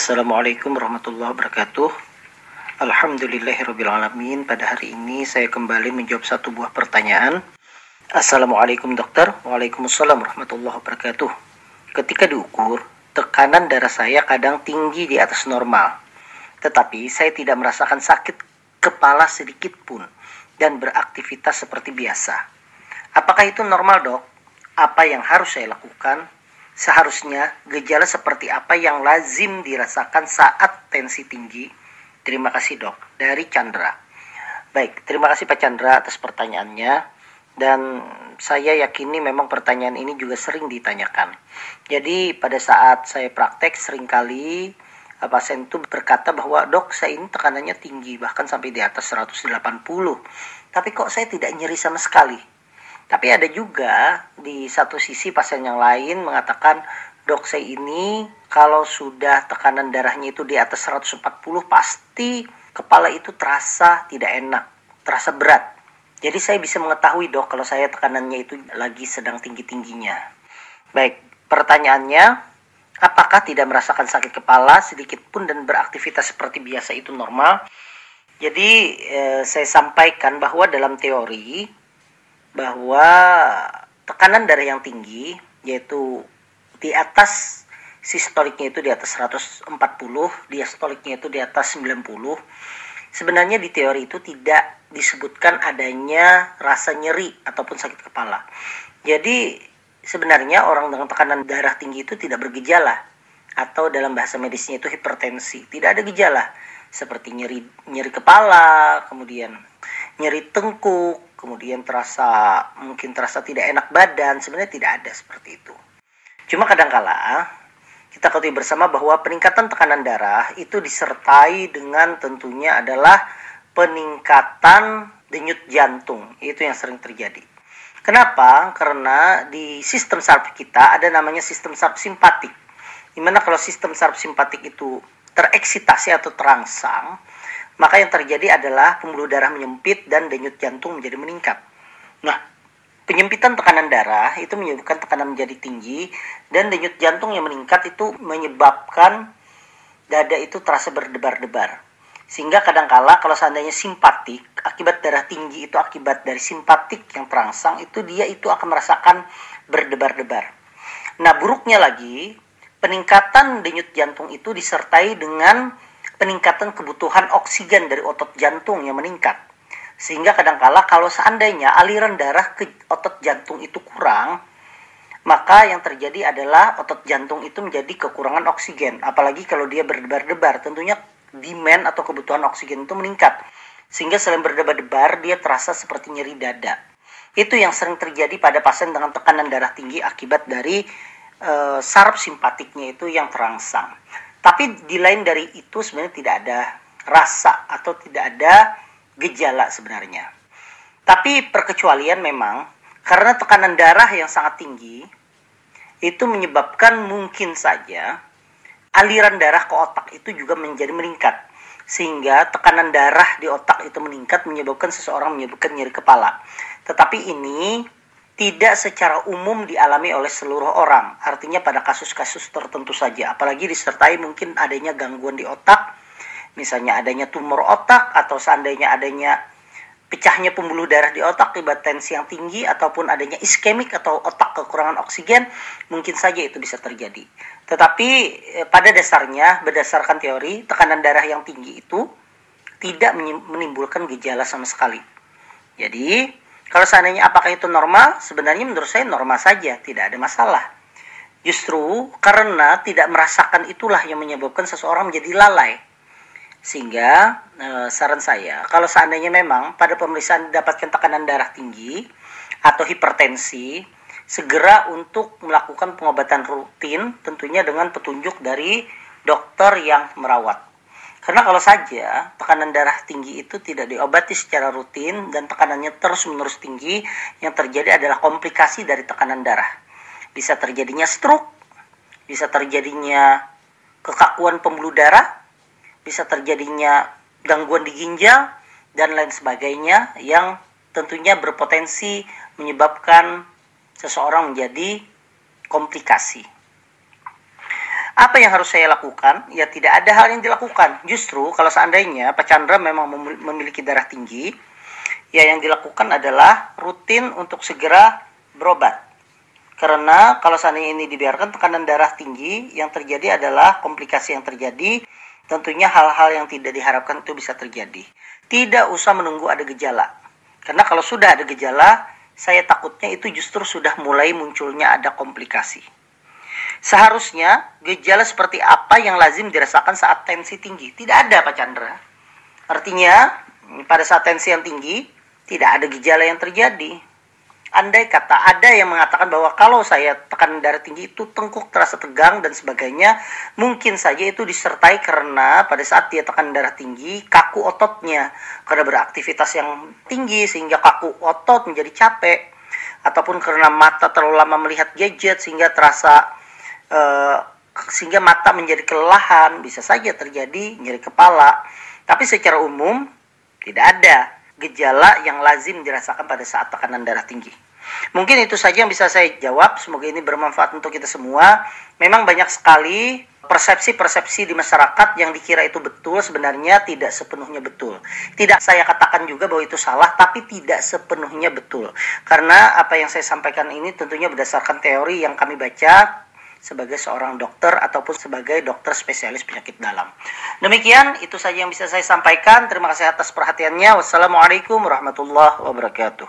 Assalamualaikum warahmatullahi wabarakatuh. Alhamdulillahirrabbilalamin. Pada hari ini saya kembali menjawab satu buah pertanyaan. Assalamualaikum dokter. Waalaikumsalam warahmatullahi wabarakatuh. Ketika diukur, tekanan darah saya kadang tinggi di atas normal. Tetapi saya tidak merasakan sakit kepala sedikit pun dan beraktivitas seperti biasa. Apakah itu normal dok? Apa yang harus saya lakukan? Seharusnya gejala seperti apa yang lazim dirasakan saat tensi tinggi? Terima kasih dok. Dari Chandra. Baik, terima kasih Pak Chandra atas pertanyaannya. Dan saya yakini memang pertanyaan ini juga sering ditanyakan. Jadi pada saat saya praktek sering kali eh, pasien itu berkata bahwa dok saya ini tekanannya tinggi bahkan sampai di atas 180 tapi kok saya tidak nyeri sama sekali tapi ada juga di satu sisi pasien yang lain mengatakan dok saya ini kalau sudah tekanan darahnya itu di atas 140 pasti kepala itu terasa tidak enak, terasa berat. Jadi saya bisa mengetahui dok kalau saya tekanannya itu lagi sedang tinggi-tingginya. Baik, pertanyaannya apakah tidak merasakan sakit kepala sedikit pun dan beraktivitas seperti biasa itu normal? Jadi eh, saya sampaikan bahwa dalam teori bahwa tekanan darah yang tinggi yaitu di atas sistoliknya itu di atas 140, diastoliknya itu di atas 90. Sebenarnya di teori itu tidak disebutkan adanya rasa nyeri ataupun sakit kepala. Jadi sebenarnya orang dengan tekanan darah tinggi itu tidak bergejala atau dalam bahasa medisnya itu hipertensi, tidak ada gejala seperti nyeri nyeri kepala, kemudian nyeri tengkuk, kemudian terasa mungkin terasa tidak enak badan, sebenarnya tidak ada seperti itu. Cuma kadangkala kita ketahui bersama bahwa peningkatan tekanan darah itu disertai dengan tentunya adalah peningkatan denyut jantung. Itu yang sering terjadi. Kenapa? Karena di sistem saraf kita ada namanya sistem saraf simpatik. Di mana kalau sistem saraf simpatik itu tereksitasi atau terangsang, maka yang terjadi adalah pembuluh darah menyempit dan denyut jantung menjadi meningkat. Nah, penyempitan tekanan darah itu menyebabkan tekanan menjadi tinggi dan denyut jantung yang meningkat itu menyebabkan dada itu terasa berdebar-debar. Sehingga kadangkala kalau seandainya simpatik, akibat darah tinggi itu akibat dari simpatik yang terangsang, itu dia itu akan merasakan berdebar-debar. Nah, buruknya lagi, peningkatan denyut jantung itu disertai dengan peningkatan kebutuhan oksigen dari otot jantung yang meningkat. Sehingga kadangkala kalau seandainya aliran darah ke otot jantung itu kurang, maka yang terjadi adalah otot jantung itu menjadi kekurangan oksigen. Apalagi kalau dia berdebar-debar, tentunya demand atau kebutuhan oksigen itu meningkat. Sehingga selain berdebar-debar, dia terasa seperti nyeri dada. Itu yang sering terjadi pada pasien dengan tekanan darah tinggi akibat dari e, saraf simpatiknya itu yang terangsang. Tapi di lain dari itu sebenarnya tidak ada rasa atau tidak ada gejala sebenarnya. Tapi perkecualian memang karena tekanan darah yang sangat tinggi itu menyebabkan mungkin saja aliran darah ke otak itu juga menjadi meningkat sehingga tekanan darah di otak itu meningkat menyebabkan seseorang menyebabkan nyeri kepala. Tetapi ini tidak secara umum dialami oleh seluruh orang. Artinya pada kasus-kasus tertentu saja, apalagi disertai mungkin adanya gangguan di otak, misalnya adanya tumor otak atau seandainya adanya pecahnya pembuluh darah di otak akibat tensi yang tinggi ataupun adanya iskemik atau otak kekurangan oksigen, mungkin saja itu bisa terjadi. Tetapi eh, pada dasarnya berdasarkan teori tekanan darah yang tinggi itu tidak menimbulkan gejala sama sekali. Jadi kalau seandainya apakah itu normal? Sebenarnya menurut saya normal saja, tidak ada masalah. Justru karena tidak merasakan itulah yang menyebabkan seseorang menjadi lalai. Sehingga e, saran saya, kalau seandainya memang pada pemeriksaan didapatkan tekanan darah tinggi atau hipertensi, segera untuk melakukan pengobatan rutin tentunya dengan petunjuk dari dokter yang merawat. Karena kalau saja tekanan darah tinggi itu tidak diobati secara rutin dan tekanannya terus-menerus tinggi, yang terjadi adalah komplikasi dari tekanan darah. Bisa terjadinya stroke, bisa terjadinya kekakuan pembuluh darah, bisa terjadinya gangguan di ginjal, dan lain sebagainya yang tentunya berpotensi menyebabkan seseorang menjadi komplikasi. Apa yang harus saya lakukan? Ya tidak ada hal yang dilakukan. Justru kalau seandainya Pak Chandra memang memiliki darah tinggi, ya yang dilakukan adalah rutin untuk segera berobat. Karena kalau seandainya ini dibiarkan tekanan darah tinggi, yang terjadi adalah komplikasi yang terjadi. Tentunya hal-hal yang tidak diharapkan itu bisa terjadi. Tidak usah menunggu ada gejala. Karena kalau sudah ada gejala, saya takutnya itu justru sudah mulai munculnya ada komplikasi. Seharusnya gejala seperti apa yang lazim dirasakan saat tensi tinggi? Tidak ada Pak Chandra. Artinya pada saat tensi yang tinggi tidak ada gejala yang terjadi. Andai kata ada yang mengatakan bahwa kalau saya tekanan darah tinggi itu tengkuk terasa tegang dan sebagainya, mungkin saja itu disertai karena pada saat dia tekanan darah tinggi, kaku ototnya karena beraktivitas yang tinggi sehingga kaku otot menjadi capek ataupun karena mata terlalu lama melihat gadget sehingga terasa Eh, sehingga mata menjadi kelelahan, bisa saja terjadi nyeri kepala. Tapi secara umum tidak ada gejala yang lazim dirasakan pada saat tekanan darah tinggi. Mungkin itu saja yang bisa saya jawab. Semoga ini bermanfaat untuk kita semua. Memang banyak sekali persepsi-persepsi di masyarakat yang dikira itu betul sebenarnya tidak sepenuhnya betul. Tidak saya katakan juga bahwa itu salah, tapi tidak sepenuhnya betul. Karena apa yang saya sampaikan ini tentunya berdasarkan teori yang kami baca, sebagai seorang dokter ataupun sebagai dokter spesialis penyakit dalam. Demikian itu saja yang bisa saya sampaikan. Terima kasih atas perhatiannya. Wassalamualaikum warahmatullahi wabarakatuh.